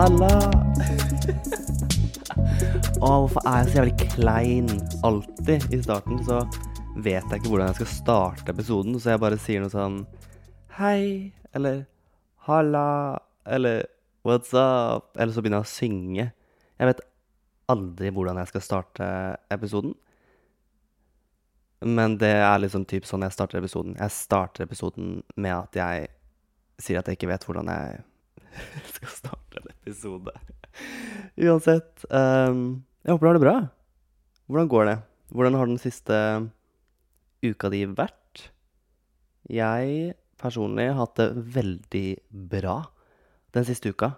Halla. Å, hvorfor er jeg så jævlig klein? Alltid i starten så vet jeg ikke hvordan jeg skal starte episoden, så jeg bare sier noe sånn Hei, eller halla, eller what's up? Eller så begynner jeg å synge. Jeg vet aldri hvordan jeg skal starte episoden. Men det er liksom typ sånn jeg starter episoden. Jeg starter episoden med at jeg sier at jeg ikke vet hvordan jeg skal starte en episode. Uansett. um, jeg håper du har det bra. Hvordan går det? Hvordan har den siste uka di vært? Jeg personlig har hatt det veldig bra den siste uka.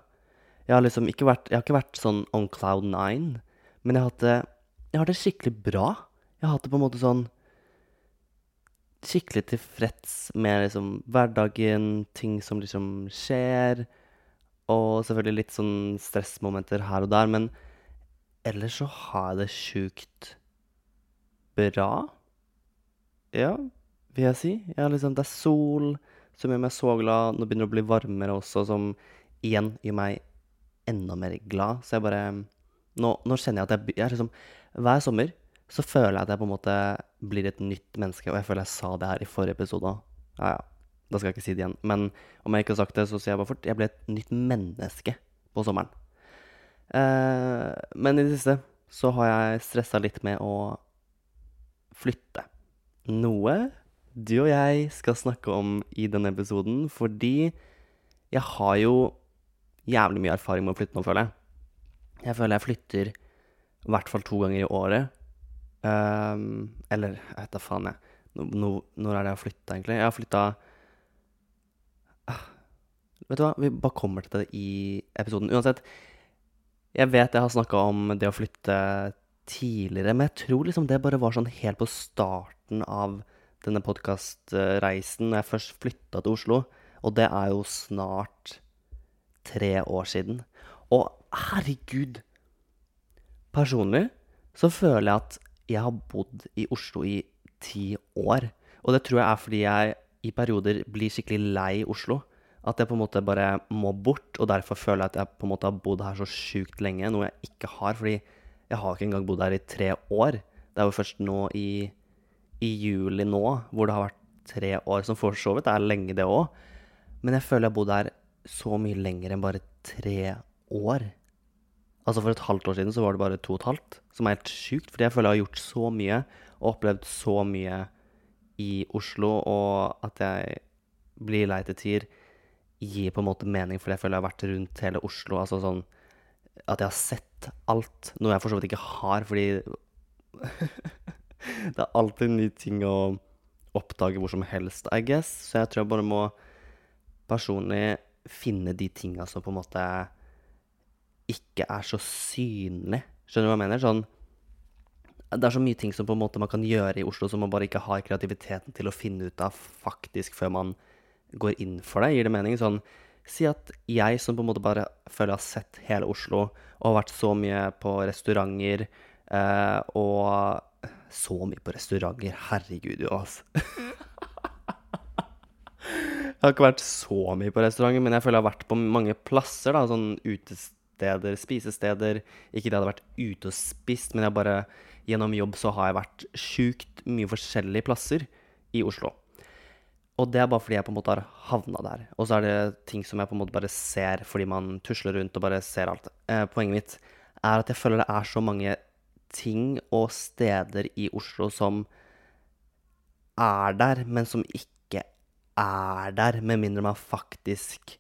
Jeg har liksom ikke vært, ikke vært sånn on cloud nine, men jeg har hatt det, har det skikkelig bra. Jeg har hatt det på en måte sånn skikkelig tilfreds med liksom hverdagen, ting som liksom skjer, og selvfølgelig litt sånn stressmomenter her og der, men ellers så har jeg det sjukt bra. Ja, vil jeg si. Ja, liksom, det er sol som gjør meg så glad. Nå begynner det å bli varmere også, som igjen gjør meg enda mer glad. Så jeg bare Nå, nå kjenner jeg at jeg, jeg liksom Hver sommer så føler jeg at jeg på en måte blir et nytt menneske, og jeg føler jeg sa det her i forrige episode òg. Ja, ja. Da skal jeg ikke si det igjen. Men om jeg ikke har sagt det, så sier jeg bare fort jeg ble et nytt menneske på sommeren. Eh, men i det siste så har jeg stressa litt med å flytte. Noe du og jeg skal snakke om i denne episoden, fordi jeg har jo jævlig mye erfaring med å flytte nå, føler jeg. Jeg føler jeg flytter i hvert fall to ganger i året. Ehm, eller jeg vet da faen, jeg. Nå, nå, når er det jeg har flytta, egentlig? Jeg har flytta Vet du hva, vi bare kommer til det i episoden. Uansett, jeg vet jeg har snakka om det å flytte tidligere, men jeg tror liksom det bare var sånn helt på starten av denne podkastreisen, når jeg først flytta til Oslo. Og det er jo snart tre år siden. Og herregud! Personlig så føler jeg at jeg har bodd i Oslo i ti år. Og det tror jeg er fordi jeg i perioder blir skikkelig lei Oslo. At jeg på en måte bare må bort, og derfor føler jeg at jeg på en måte har bodd her så sjukt lenge, noe jeg ikke har, fordi jeg har ikke engang bodd her i tre år. Det er jo først nå i, i juli nå, hvor det har vært tre år, som for så vidt er lenge det òg. Men jeg føler jeg har bodd her så mye lenger enn bare tre år. Altså For et halvt år siden så var det bare to og et halvt, som er helt sjukt. Fordi jeg føler jeg har gjort så mye og opplevd så mye i Oslo, og at jeg blir lei til tider, gir på en måte mening, fordi jeg føler jeg har vært rundt hele Oslo. Altså sånn at jeg har sett alt, noe jeg for så vidt ikke har, fordi det er alltid nye ting å oppdage hvor som helst, I guess. Så jeg tror jeg bare må personlig finne de tinga som på en måte ikke er så synlig. Skjønner du hva jeg mener? Sånn Det er så mye ting som på en måte man kan gjøre i Oslo som man bare ikke har kreativiteten til å finne ut av faktisk før man går inn for det. Gir det mening? Sånn Si at jeg som på en måte bare føler jeg har sett hele Oslo og har vært så mye på restauranter eh, og Så mye på restauranter. Herregud, jo, altså. Jeg har ikke vært så mye på restauranter, men jeg føler jeg har vært på mange plasser. da, Sånn utesteder, spisesteder. Ikke det jeg hadde vært ute og spist, men jeg bare, gjennom jobb så har jeg vært sjukt mye forskjellige plasser i Oslo. Og det er bare fordi jeg på en måte har havna der. Og så er det ting som jeg på en måte bare ser fordi man tusler rundt og bare ser alt. Eh, poenget mitt er at jeg føler det er så mange ting og steder i Oslo som er der, men som ikke er der, med mindre man faktisk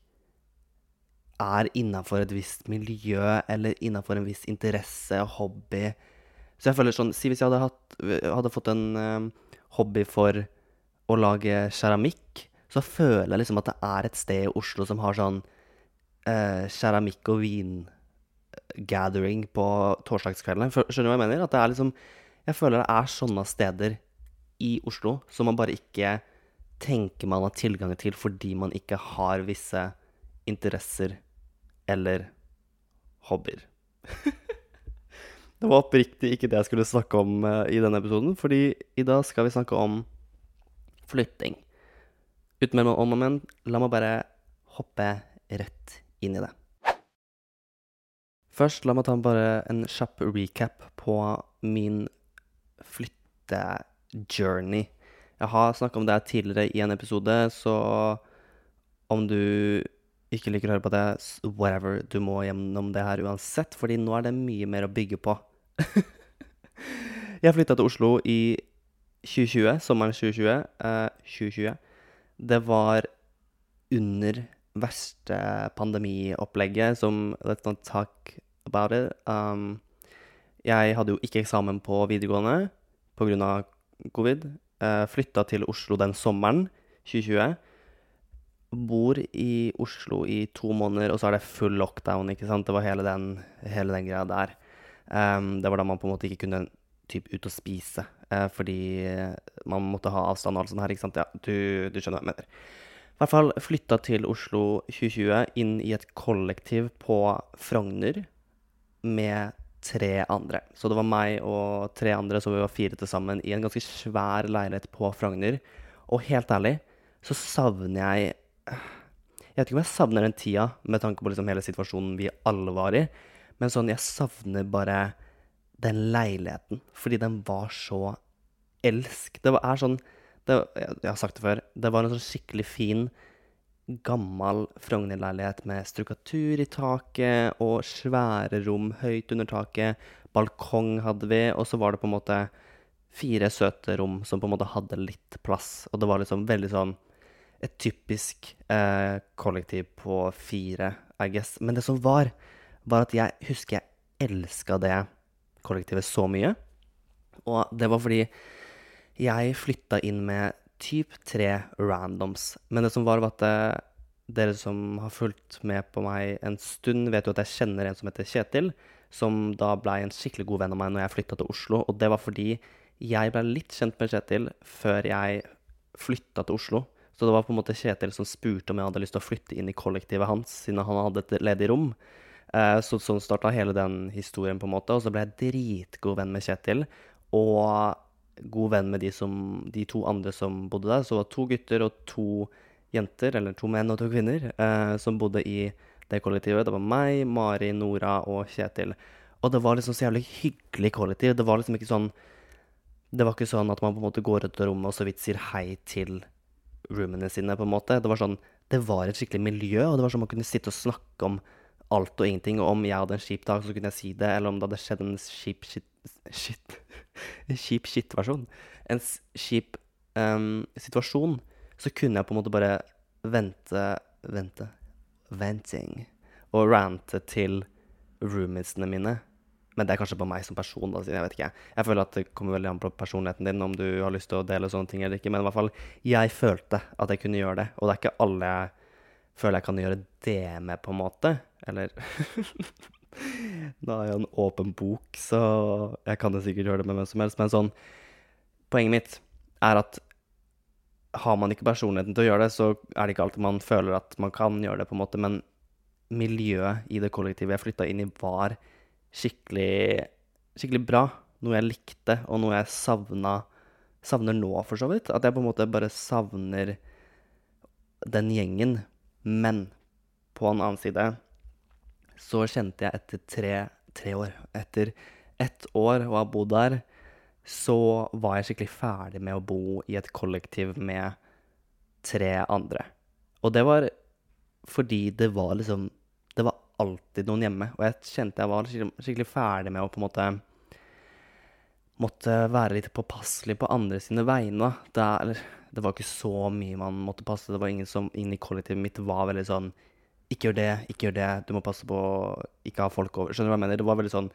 er innafor et visst miljø eller innafor en viss interesse hobby. Så jeg føler sånn Si hvis jeg hadde, hatt, hadde fått en um, hobby for å lage keramikk, så føler jeg liksom at det er et sted i Oslo som har sånn uh, keramikk- og vingathering på torsdagskveldene. Skjønner du hva jeg mener? At det er liksom Jeg føler det er sånne steder i Oslo som man bare ikke tenker man har tilgang til fordi man ikke har visse interesser eller hobbyer. det var oppriktig ikke det jeg skulle snakke om uh, i denne episoden, fordi i dag skal vi snakke om flytting. Uten mer om og men, la meg bare hoppe rett inn i det. Først, la meg ta bare en kjapp recap på min flyttejourney. Jeg har snakka om det tidligere i en episode, så om du ikke liker å høre på det, whatever, du må gjennom det her uansett, fordi nå er det mye mer å bygge på. jeg flytta til Oslo i 2020, sommeren 2020. Eh, 2020. Det var under verste pandemiopplegget som Let's not talk about it. Um, jeg hadde jo ikke eksamen på videregående pga. covid. Uh, flytta til Oslo den sommeren 2020 bor i Oslo i to måneder, og så er det full lockdown, ikke sant. Det var hele den, hele den greia der. Um, det var da man på en måte ikke kunne typ ut og spise, uh, fordi man måtte ha avstand og alt sånt her, ikke sant. Ja, du, du skjønner hva jeg mener. I hvert fall flytta til Oslo 2020, inn i et kollektiv på Frogner med tre andre. Så det var meg og tre andre, så vi var fire til sammen i en ganske svær leilighet på Frogner. Og helt ærlig så savner jeg jeg vet ikke om jeg savner den tida med tanke på liksom hele situasjonen vi alle var i, men sånn, jeg savner bare den leiligheten, fordi den var så elsk. Det var, er sånn det, Jeg har sagt det før. Det var en sånn skikkelig fin, gammel Frogner-leilighet med strukatur i taket og svære rom høyt under taket. Balkong hadde vi, og så var det på en måte fire søte rom som på en måte hadde litt plass. Og det var liksom veldig sånn et typisk eh, kollektiv på fire, I guess. Men det som var, var at jeg husker jeg elska det kollektivet så mye. Og det var fordi jeg flytta inn med typ tre randoms. Men det som var, var at eh, dere som har fulgt med på meg en stund, vet jo at jeg kjenner en som heter Kjetil, som da blei en skikkelig god venn av meg når jeg flytta til Oslo. Og det var fordi jeg blei litt kjent med Kjetil før jeg flytta til Oslo. Så det var på en måte Kjetil som spurte om jeg hadde lyst til å flytte inn i kollektivet hans, siden han hadde et ledig rom. Eh, så sånn starta hele den historien, på en måte. Og så ble jeg dritgod venn med Kjetil, og god venn med de, som, de to andre som bodde der. Så det var to gutter og to jenter, eller to menn og to kvinner, eh, som bodde i det kollektivet. Det var meg, Mari, Nora og Kjetil. Og det var liksom så jævlig hyggelig kollektiv. Det var liksom ikke sånn Det var ikke sånn at man på en måte går ut av rommet og så vidt sier hei til roomene sine, på en måte. Det var sånn, det var et skikkelig miljø, og det var sånn man kunne sitte og snakke om alt og ingenting. Og om jeg hadde en kjip dag, så kunne jeg si det. Eller om det hadde skjedd en kjip shit Shit. en kjip shit-versjon. En kjip um, situasjon. Så kunne jeg på en måte bare vente Vente Venting. Og rante til roomiesene mine. Men det er kanskje på meg som person. Da, jeg vet ikke. Jeg føler at det kommer veldig an på personligheten din om du har lyst til å dele sånne ting eller ikke. Men i hvert fall, jeg følte at jeg kunne gjøre det. Og det er ikke alle jeg føler jeg kan gjøre det med, på en måte. Eller Da er jeg en åpen bok, så jeg kan jo sikkert gjøre det med hvem som helst. Men sånn Poenget mitt er at har man ikke personligheten til å gjøre det, så er det ikke alltid man føler at man kan gjøre det, på en måte. Men miljøet i det kollektivet jeg flytta inn i, var skikkelig, skikkelig bra. Noe jeg likte, og noe jeg savna, savner nå, for så vidt. At jeg på en måte bare savner den gjengen. Men på en annen side så kjente jeg etter tre, tre år Etter ett år å ha bodd der, så var jeg skikkelig ferdig med å bo i et kollektiv med tre andre. Og det var fordi det var liksom Det var alltid noen hjemme. Og jeg kjente jeg var skikkelig ferdig med å på en måte måtte være litt påpasselig på andre sine vegne. Det er, Det var ikke så mye man måtte passe. Det var ingen som inn i kollektivet mitt var veldig sånn Ikke gjør det, ikke gjør det. Du må passe på å ikke ha folk over. Skjønner du hva jeg mener? Det var veldig sånn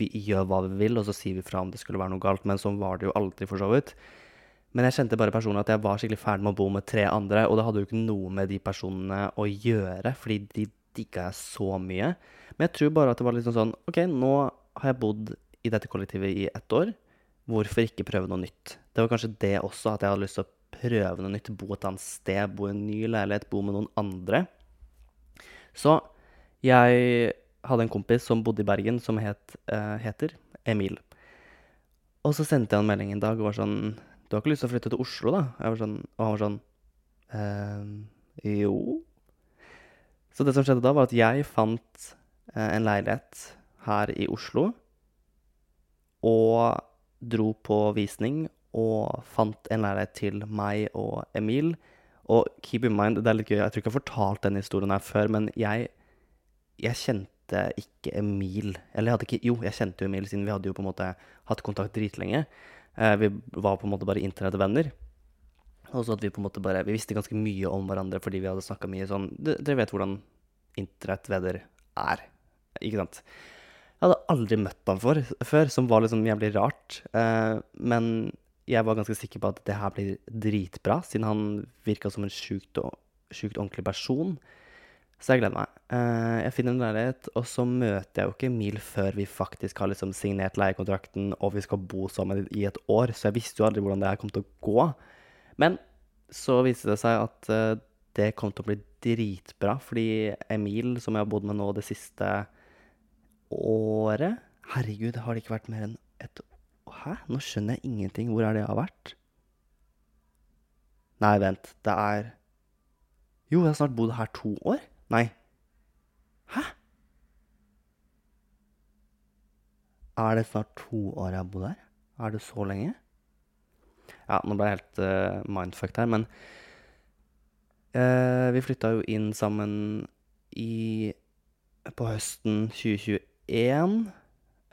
Vi gjør hva vi vil, og så sier vi fra om det skulle være noe galt. Men sånn var det jo aldri, for så vidt. Men jeg kjente bare personlig at jeg var skikkelig ferdig med å bo med tre andre, og det hadde jo ikke noe med de personene å gjøre, fordi de digga jeg så mye. Men jeg tror bare at det var liksom sånn OK, nå har jeg bodd i dette kollektivet i ett år. Hvorfor ikke prøve noe nytt? Det var kanskje det også, at jeg hadde lyst til å prøve noe nytt. Bo et annet sted, bo i en ny leilighet, bo med noen andre. Så jeg hadde en kompis som bodde i Bergen, som het, uh, heter Emil. Og så sendte jeg en melding en dag og var sånn Du har ikke lyst til å flytte til Oslo, da? Sånn, og han var sånn eh, Jo. Så det som skjedde da, var at jeg fant uh, en leilighet her i Oslo. Og dro på visning og fant en leilighet til meg og Emil. Og keep in mind, det er litt gøy, jeg tror ikke jeg har fortalt denne historien her før, men jeg, jeg kjente ikke Emil. Eller jeg hadde ikke Jo, jeg kjente jo Emil, siden vi hadde jo på en måte hatt kontakt dritlenge. Eh, vi var på en måte bare internettvenner. Og så at vi på en måte bare Vi visste ganske mye om hverandre fordi vi hadde snakka mye sånn Dere vet hvordan internettvenner er, ikke sant? Jeg hadde aldri møtt ham for, før, som var liksom jævlig rart. Eh, men jeg var ganske sikker på at det her blir dritbra, siden han virka som en sjukt, sjukt ordentlig person. Så jeg gleder meg. Eh, jeg finner en leilighet, og så møter jeg jo ikke Emil før vi faktisk har liksom signert leiekontrakten, og vi skal bo sammen i et år, så jeg visste jo aldri hvordan det her kom til å gå. Men så viste det seg at uh, det kom til å bli dritbra, fordi Emil, som jeg har bodd med nå det siste året Herregud, har det ikke vært mer enn et Hæ? Nå skjønner jeg ingenting. Hvor er det jeg har vært? Nei, vent. Det er Jo, jeg har snart bodd her to år. Nei. Hæ? Er det snart to år jeg har bodd her? Er det så lenge? Ja, nå ble jeg helt uh, mindfucked her, men uh, Vi flytta jo inn sammen i På høsten 2021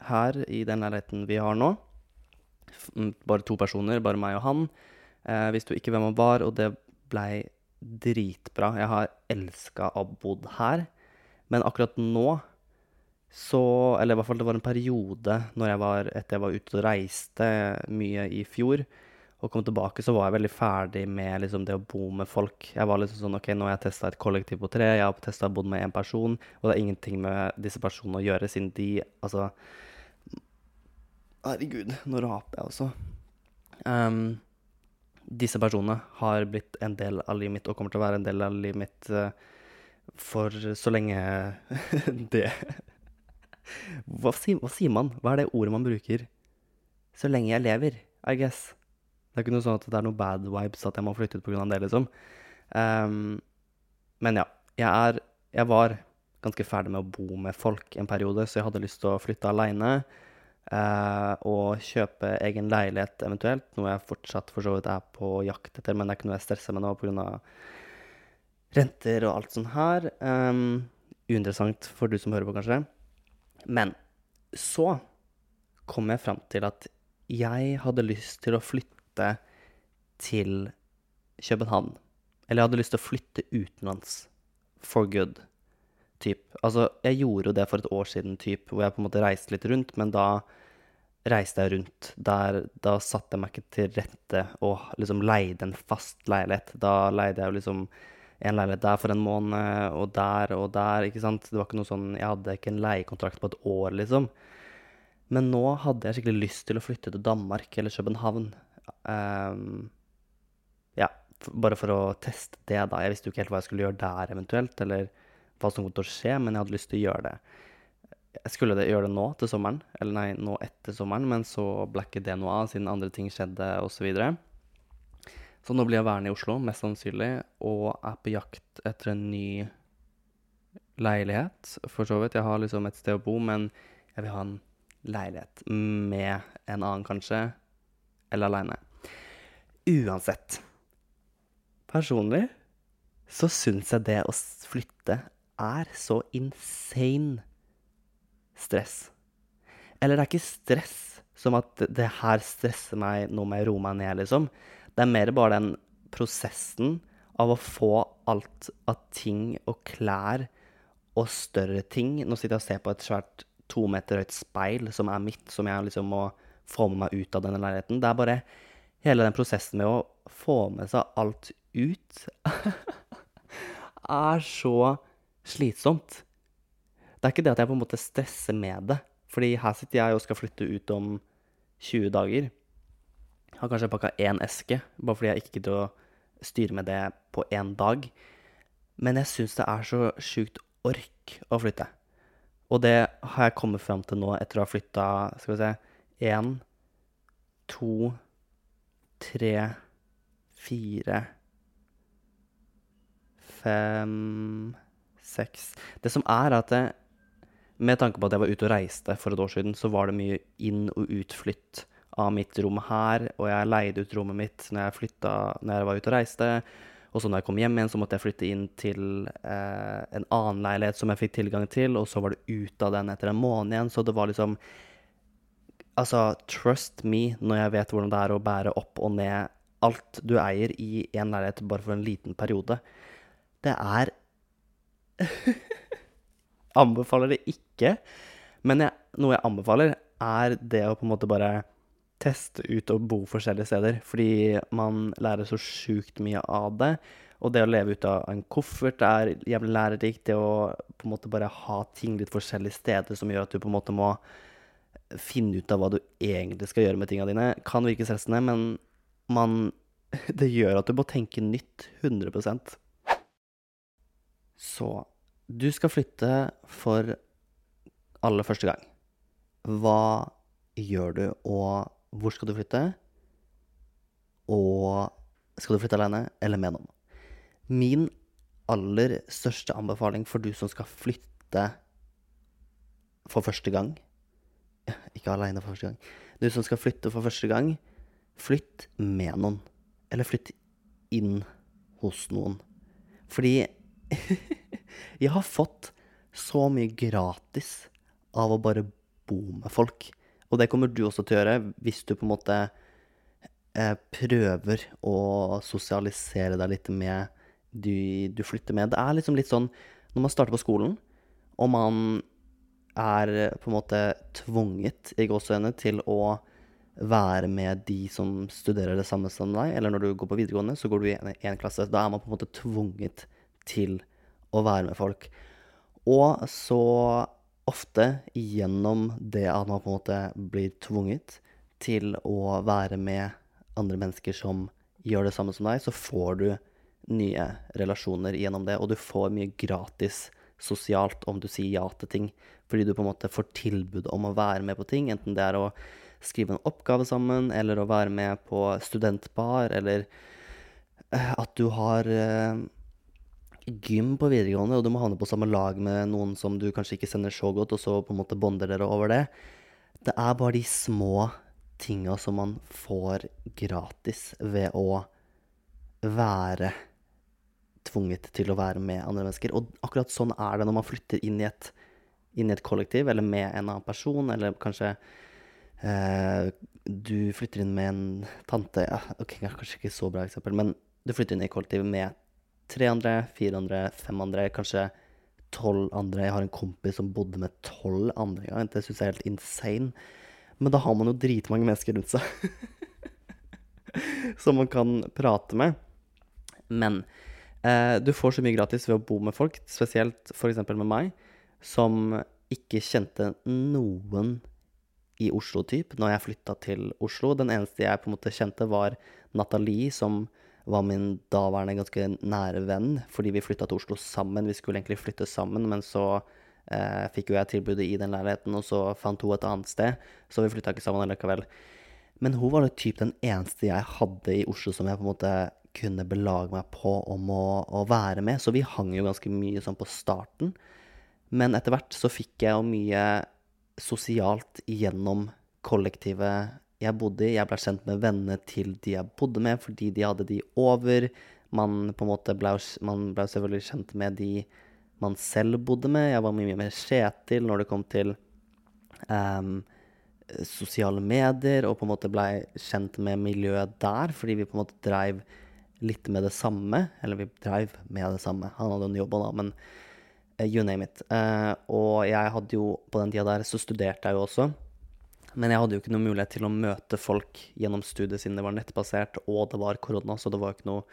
her i den leiligheten vi har nå. Bare to personer, bare meg og han. Eh, visste jo ikke hvem han var, og det blei dritbra. Jeg har elska å ha bodd her, men akkurat nå så Eller i hvert fall det var en periode når jeg var, etter jeg var ute og reiste mye i fjor, og kom tilbake, så var jeg veldig ferdig med liksom, det å bo med folk. Jeg var liksom sånn OK, nå har jeg testa et kollektiv på tre, jeg har testa å bo med én person, og det er ingenting med disse personene å gjøre, siden de Altså Herregud, nå raper jeg også. Um, disse personene har blitt en del av livet mitt og kommer til å være en del av livet mitt uh, for så lenge det hva sier, hva sier man? Hva er det ordet man bruker? Så lenge jeg lever, I guess. Det er ikke noe sånn at det er noe bad vibes at jeg må flytte ut pga. det, liksom. Um, men ja. Jeg, er, jeg var ganske ferdig med å bo med folk en periode, så jeg hadde lyst til å flytte aleine. Uh, og kjøpe egen leilighet eventuelt, noe jeg fortsatt for så vidt er på jakt etter, men det er ikke noe jeg stresser med nå pga. renter og alt sånt her. Um, uinteressant for du som hører på, kanskje. Men så kom jeg fram til at jeg hadde lyst til å flytte til København. Eller jeg hadde lyst til å flytte utenlands. For good. Typ. Altså, jeg gjorde jo det for et år siden, typ, hvor jeg på en måte reiste litt rundt, men da reiste jeg rundt. Der, da satte jeg meg ikke til rette og liksom leide en fast leilighet. Da leide jeg jo liksom en leilighet der for en måned, og der og der, ikke sant. Det var ikke noe sånn Jeg hadde ikke en leiekontrakt på et år, liksom. Men nå hadde jeg skikkelig lyst til å flytte til Danmark eller København. Um, ja, bare for å teste det, da. Jeg visste jo ikke helt hva jeg skulle gjøre der eventuelt, eller hva som kom til å skje, men jeg hadde lyst til å gjøre det. Jeg skulle det, gjøre det nå til sommeren, eller nei, nå etter sommeren, men så ble ikke det noe av siden andre ting skjedde, osv. Så, så nå blir jeg værende i Oslo, mest sannsynlig, og er på jakt etter en ny leilighet, for så vidt. Jeg har liksom et sted å bo, men jeg vil ha en leilighet med en annen, kanskje, eller aleine. Uansett. Personlig så syns jeg det å flytte er så insane stress. Eller det er ikke stress som at det her stresser meg, nå må jeg roe meg ned, liksom. Det er mer bare den prosessen av å få alt av ting og klær og større ting Nå sitter jeg og ser på et svært to meter høyt speil som er mitt, som jeg liksom må få med meg ut av denne leiligheten. Det er bare hele den prosessen med å få med seg alt ut er så slitsomt. Det er ikke det at jeg på en måte stresser med det, fordi her sitter jeg og skal flytte ut om 20 dager. Jeg har kanskje pakka én eske, bare fordi jeg ikke gidder å styre med det på én dag. Men jeg syns det er så sjukt ork å flytte. Og det har jeg kommet fram til nå etter å ha flytta Skal vi se Én, to, tre, fire Fem Seks Det som er, at det, med tanke på at jeg var ute og reiste for et år siden, så var det mye inn- og utflytt av mitt rom her, og jeg leide ut rommet mitt når jeg, flytta, når jeg var ute og reiste. Og så når jeg kom hjem igjen, så måtte jeg flytte inn til eh, en annen leilighet som jeg fikk tilgang til, og så var det ut av den etter en måned igjen. Så det var liksom Altså, trust me når jeg vet hvordan det er å bære opp og ned alt du eier i én leilighet bare for en liten periode. Det er Anbefaler det ikke, men jeg, noe jeg anbefaler, er det å på en måte bare teste ut og bo forskjellige steder, fordi man lærer så sjukt mye av det. Og det å leve ut av en koffert er jævlig lærerikt. Det å på en måte bare ha ting litt forskjellige steder som gjør at du på en måte må finne ut av hva du egentlig skal gjøre med tinga dine, kan virke stressende, men man Det gjør at du må tenke nytt 100 Så du skal flytte for aller første gang. Hva gjør du, og hvor skal du flytte? Og skal du flytte alene eller med noen? Min aller største anbefaling for du som skal flytte for første gang Ikke alene for første gang. Du som skal flytte for første gang, flytt med noen. Eller flytt inn hos noen. Fordi jeg har fått så mye gratis av å bare bo med folk. Og det kommer du også til å gjøre hvis du på en måte eh, prøver å sosialisere deg litt med de du flytter med. Det er liksom litt sånn når man starter på skolen, og man er på en måte tvunget i gåseøynene til å være med de som studerer det samme som deg, eller når du går på videregående, så går du i én klasse. Da er man på en måte tvunget til å være med folk. Og så ofte gjennom det at man på en måte blir tvunget til å være med andre mennesker som gjør det samme som deg, så får du nye relasjoner gjennom det, og du får mye gratis sosialt om du sier ja til ting. Fordi du på en måte får tilbud om å være med på ting, enten det er å skrive en oppgave sammen, eller å være med på studentbar, eller eh, at du har eh, gym på videregående, og du må havne på samme lag med noen som du kanskje ikke sender så godt, og så på en måte bonder dere over det. Det er bare de små tinga som man får gratis ved å være tvunget til å være med andre mennesker. Og akkurat sånn er det når man flytter inn i et, inn i et kollektiv, eller med en annen person, eller kanskje eh, du flytter inn med en tante ja, Ok, kanskje ikke så bra eksempel, men du flytter inn i kollektivet med tre andre, fire andre, fem andre, kanskje tolv andre. Jeg har en kompis som bodde med tolv andre en gang. Det syns jeg er helt insane. Men da har man jo dritmange mennesker rundt seg som man kan prate med. Men eh, du får så mye gratis ved å bo med folk, spesielt f.eks. med meg, som ikke kjente noen i Oslo, typ, når jeg flytta til Oslo. Den eneste jeg på en måte kjente, var Nathalie, som var min daværende ganske nære venn, fordi vi flytta til Oslo sammen. Vi skulle egentlig flytte sammen, men så eh, fikk jo jeg tilbudet i den leiligheten, og så fant hun et annet sted, så vi flytta ikke sammen likevel. Men hun var typ den eneste jeg hadde i Oslo som jeg på en måte kunne belage meg på om å, å være med, så vi hang jo ganske mye sånn på starten. Men etter hvert så fikk jeg jo mye sosialt gjennom kollektivet jeg bodde i. Jeg ble kjent med vennene til de jeg bodde med, fordi de hadde de over. Man på en måte ble, man ble selvfølgelig kjent med de man selv bodde med. Jeg var mye mer Kjetil når det kom til um, sosiale medier, og på en måte blei kjent med miljøet der, fordi vi på en måte dreiv litt med det samme. Eller vi dreiv med det samme. Han hadde en jobb da, men uh, you name it. Uh, og jeg hadde jo, på den tida der, så studerte jeg jo også. Men jeg hadde jo ikke noe mulighet til å møte folk gjennom studiet siden det var nettbasert, og det var korona, så det var ikke noe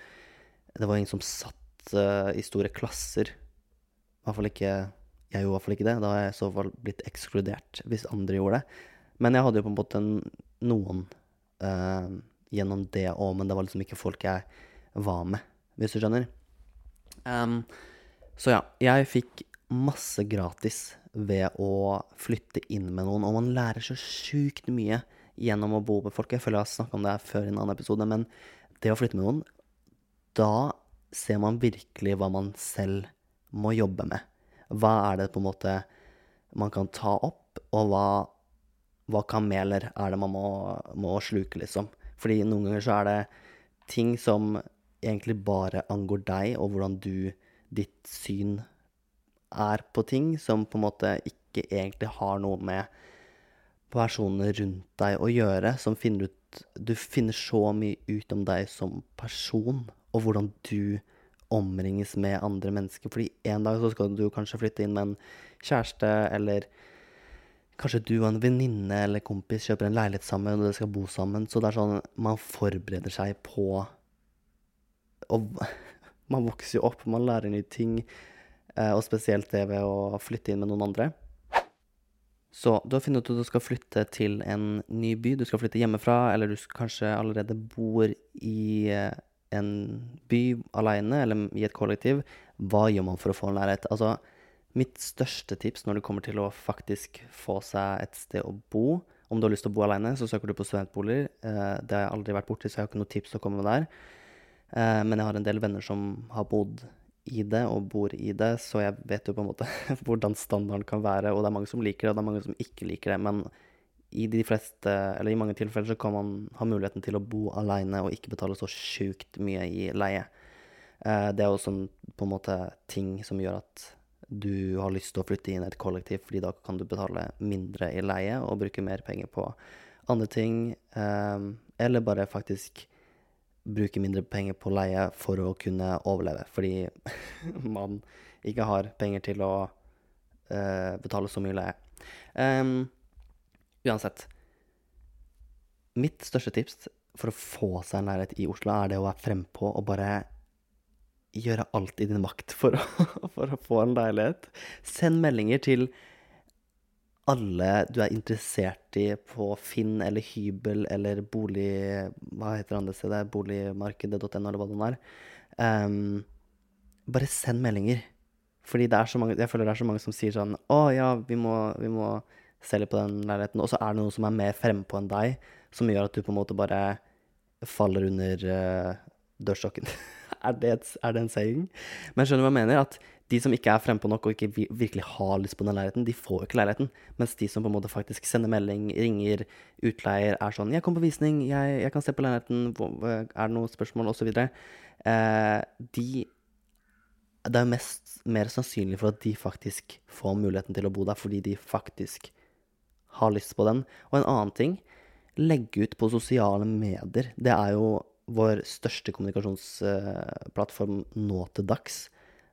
Det var ingen som satt uh, i store klasser. I hvert fall ikke Jeg gjorde i hvert fall ikke det. Da har jeg i så fall blitt ekskludert hvis andre gjorde det. Men jeg hadde jo på en måte noen uh, gjennom det òg, men det var liksom ikke folk jeg var med, hvis du skjønner. Um, så ja, jeg fikk masse gratis ved å flytte inn med noen, og man lærer så sjukt mye gjennom å bo med folk. Jeg føler jeg har snakka om det før i en annen episode, men det å flytte med noen, da ser man virkelig hva man selv må jobbe med. Hva er det på en måte man kan ta opp, og hva, hva kameler er det man må, må sluke, liksom. Fordi noen ganger så er det ting som egentlig bare angår deg, og hvordan du, ditt syn er på ting, som på en måte ikke egentlig har noe med personene rundt deg å gjøre, som finner ut Du finner så mye ut om deg som person, og hvordan du omringes med andre mennesker. Fordi en dag så skal du kanskje flytte inn med en kjæreste, eller kanskje du og en venninne eller kompis kjøper en leilighet sammen, og dere skal bo sammen. Så det er sånn man forbereder seg på Og man vokser jo opp, man lærer nye ting. Og spesielt det ved å flytte inn med noen andre. Så du har funnet ut at du skal flytte til en ny by. Du skal flytte hjemmefra, eller du kanskje allerede bor i en by aleine eller i et kollektiv. Hva gjør man for å få leilighet? Altså, mitt største tips når det kommer til å faktisk få seg et sted å bo Om du har lyst til å bo aleine, så søker du på studentboliger. Det har jeg aldri vært borti, så jeg har ikke noe tips å komme med der. Men jeg har en del venner som har bodd i det og bor i det, så jeg vet jo på en måte hvordan standarden kan være. Og det er mange som liker det, og det er mange som ikke liker det. Men i de fleste, eller i mange tilfeller så kan man ha muligheten til å bo aleine og ikke betale så sjukt mye i leie. Det er jo sånn på en måte ting som gjør at du har lyst til å flytte inn i et kollektiv, fordi da kan du betale mindre i leie og bruke mer penger på andre ting. Eller bare faktisk bruke mindre penger på leie for å kunne overleve, fordi man ikke har penger til å uh, betale så mye leie. Um, uansett. Mitt største tips for å få seg en leilighet i Oslo, er det å være frempå og bare gjøre alt i din makt for å, for å få en leilighet. Send meldinger til alle du er interessert i på Finn eller hybel eller bolig... Hva heter andre stedet? Boligmarkedet.no, eller hva det er. Um, bare send meldinger. Fordi det er så mange, jeg føler det er så mange som sier sånn Å ja, vi må, vi må selge på den leiligheten. Og så er det noen som er mer frempå enn deg, som gjør at du på en måte bare faller under uh, dørstokken. er, det et, er det en saying? Men skjønner du hva jeg mener? At de som ikke er frempå nok og ikke virkelig har lyst på den leiligheten, de får jo ikke leiligheten. Mens de som på en måte faktisk sender melding, ringer, utleier, er sånn 'Jeg kom på visning, jeg, jeg kan se på leiligheten, er det noen spørsmål?' osv. Eh, de Det er mest mer sannsynlig for at de faktisk får muligheten til å bo der fordi de faktisk har lyst på den. Og en annen ting legge ut på sosiale medier. Det er jo vår største kommunikasjonsplattform nå til dags.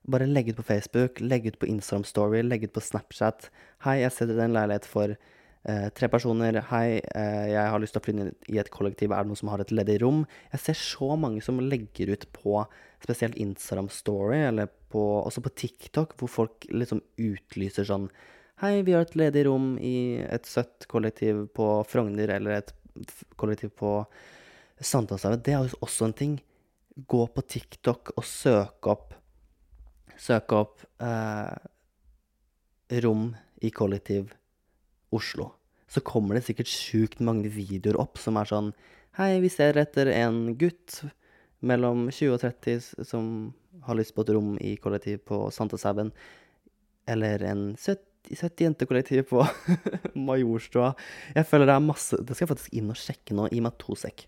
Bare legge ut på Facebook, legge ut på Instagram Story, legge ut på Snapchat. 'Hei, jeg setter en leilighet for eh, tre personer. Hei, eh, jeg har lyst til å flytte i et kollektiv. Er det noen som har et ledig rom?' Jeg ser så mange som legger ut på spesielt Instagram Story, eller på, også på TikTok, hvor folk liksom utlyser sånn 'Hei, vi har et ledig rom i et søtt kollektiv på Frogner', eller et kollektiv på Sankthanshaugen. Det er jo også en ting. Gå på TikTok og søk opp Søk opp eh, rom i kollektiv Oslo. Så kommer det sikkert sjukt mange videoer opp som er sånn Hei, vi ser etter en gutt mellom 20 og 30 som har lyst på et rom i kollektiv på Sankthanshaugen. Eller en søt søtt jentekollektiv på Majorstua. Jeg føler det er masse Det skal jeg faktisk inn og sjekke nå. Gi meg to sekk.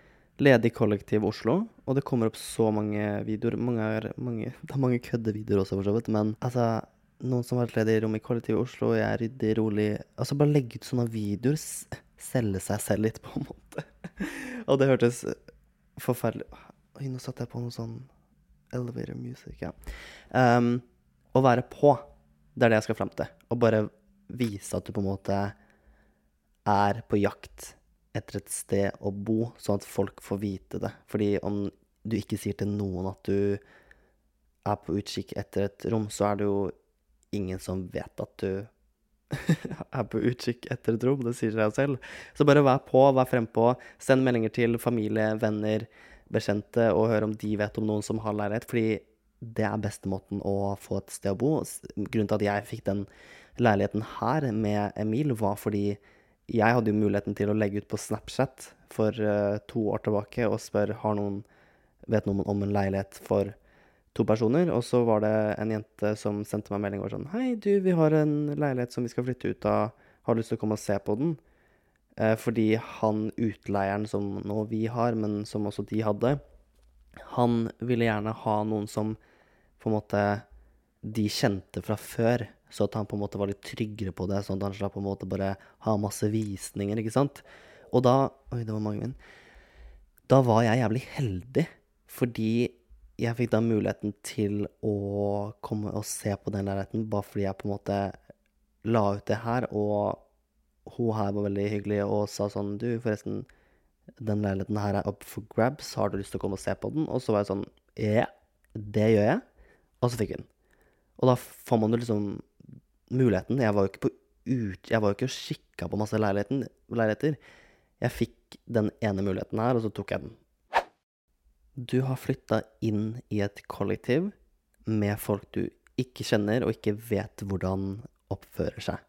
Ledig kollektiv Oslo. Og det kommer opp så mange videoer. Mange er, mange, det er mange køddevideoer også, for så vidt. Men altså Noen som har vært ledig i rom i kollektiv Oslo, jeg er ryddig, rolig Altså, bare legge ut sånne videoer. Selge seg selv litt, på en måte. og det hørtes forferdelig Oi, nå satte jeg på noe sånn elevator music, ja. Um, å være på, det er det jeg skal fram til. Å bare vise at du på en måte er på jakt etter et sted å bo, sånn at folk får vite det. Fordi om du ikke sier til noen at du er på utkikk etter et rom, så er det jo ingen som vet at du er på utkikk etter et rom. Det sier seg selv. Så bare vær på, vær frempå. Send meldinger til familie, venner, bekjente, og hør om de vet om noen som har leilighet. Fordi det er beste måten å få et sted å bo. Grunnen til at jeg fikk den leiligheten her med Emil, var fordi jeg hadde jo muligheten til å legge ut på Snapchat for uh, to år tilbake og spørre har noen vet noen om en leilighet for to personer. Og så var det en jente som sendte meg melding og var sånn Hei, du, vi har en leilighet som vi skal flytte ut av. Har du lyst til å komme og se på den? Eh, fordi han utleieren som nå vi har, men som også de hadde, han ville gjerne ha noen som på en måte de kjente fra før, så at han på en måte var litt tryggere på det, sånn at han slapp på en måte bare ha masse visninger, ikke sant? Og da Oi, det var magen min. Da var jeg jævlig heldig, fordi jeg fikk da muligheten til å komme og se på den leiligheten, bare fordi jeg på en måte la ut det her, og hun her var veldig hyggelig og sa sånn Du, forresten, den leiligheten her er up for grabs, har du lyst til å komme og se på den? Og så var jeg sånn Ja, det gjør jeg. Og så fikk den. Og da får man jo liksom muligheten. Jeg var jo ikke på ut... Jeg var jo ikke og kikka på masse leiligheter. Jeg fikk den ene muligheten her, og så tok jeg den. Du har flytta inn i et kollektiv med folk du ikke kjenner og ikke vet hvordan oppfører seg.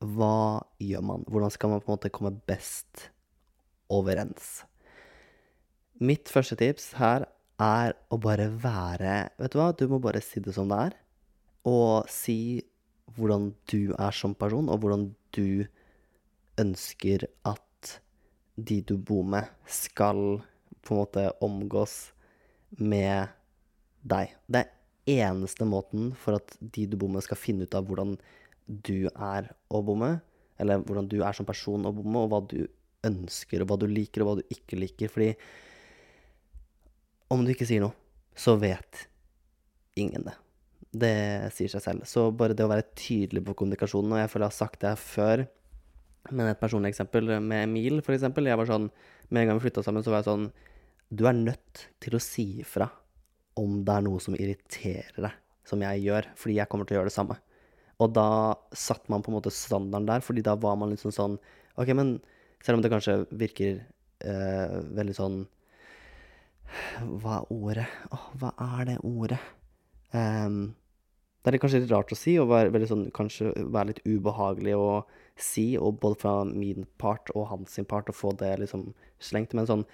Hva gjør man? Hvordan skal man på en måte komme best overens? Mitt første tips her er å bare være Vet du hva, du må bare si det som det er. Og si hvordan du er som person, og hvordan du ønsker at de du bor med, skal på en måte omgås med deg. Det er eneste måten for at de du bor med, skal finne ut av hvordan du er å bo med, eller hvordan du er som person å bo med, og hva du ønsker, og hva du liker, og hva du ikke liker. Fordi om du ikke sier noe, så vet ingen det. Det sier seg selv. Så bare det å være tydelig på kommunikasjonen, og jeg føler jeg har sagt det her før, men et personlig eksempel med Emil, for eksempel. Jeg var sånn, Med en gang vi flytta sammen, så var jeg sånn Du er nødt til å si ifra om det er noe som irriterer deg, som jeg gjør, fordi jeg kommer til å gjøre det samme. Og da satte man på en måte standarden der, fordi da var man liksom sånn OK, men selv om det kanskje virker eh, veldig sånn Hva er ordet? Åh, hva er det ordet? Ehm, det er kanskje litt rart å si, og være, sånn, kanskje være litt ubehagelig å si, og både fra min part og hans part, å få det liksom slengt. Men sånn,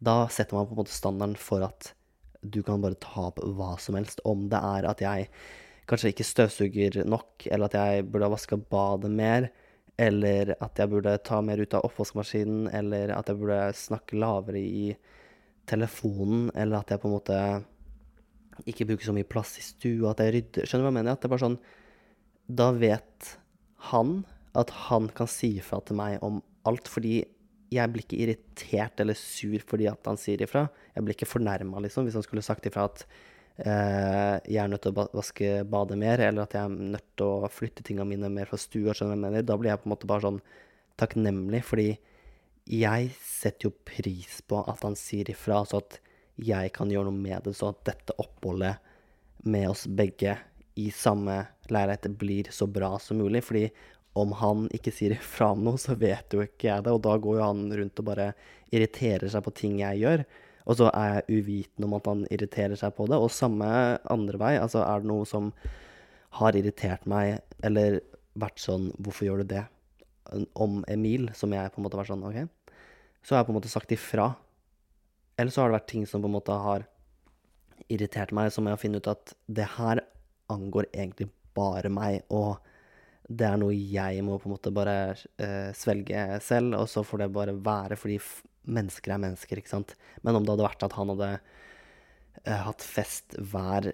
da setter man på en måte standarden for at du kan bare ta opp hva som helst. Om det er at jeg kanskje ikke støvsuger nok, eller at jeg burde ha vaska badet mer, eller at jeg burde ta mer ut av oppvaskmaskinen, eller at jeg burde snakke lavere i telefonen, eller at jeg på en måte ikke bruke så mye plass i stua, at jeg rydder Skjønner du hva jeg mener? At det er bare sånn Da vet han at han kan si ifra til meg om alt, fordi jeg blir ikke irritert eller sur fordi at han sier ifra. Jeg blir ikke fornærma, liksom, hvis han skulle sagt ifra at eh, jeg er nødt til å vaske badet mer, eller at jeg er nødt til å flytte tingene mine mer fra stua, skjønner du hva jeg mener? Da blir jeg på en måte bare sånn takknemlig, fordi jeg setter jo pris på at han sier ifra, altså at jeg kan gjøre noe med det, så at dette oppholdet med oss begge i samme leilighet blir så bra som mulig. Fordi om han ikke sier ifra om noe, så vet jo ikke jeg det, og da går jo han rundt og bare irriterer seg på ting jeg gjør. Og så er jeg uvitende om at han irriterer seg på det. Og samme andre vei. Altså, er det noe som har irritert meg, eller vært sånn 'Hvorfor gjør du det?' om Emil, som jeg på en måte har vært sånn OK. Så har jeg på en måte sagt ifra. Eller så har det vært ting som på en måte har irritert meg, som jeg har funnet ut at det her angår egentlig bare meg, og det er noe jeg må på en måte bare eh, svelge selv, og så får det bare være, fordi mennesker er mennesker, ikke sant. Men om det hadde vært at han hadde eh, hatt fest hver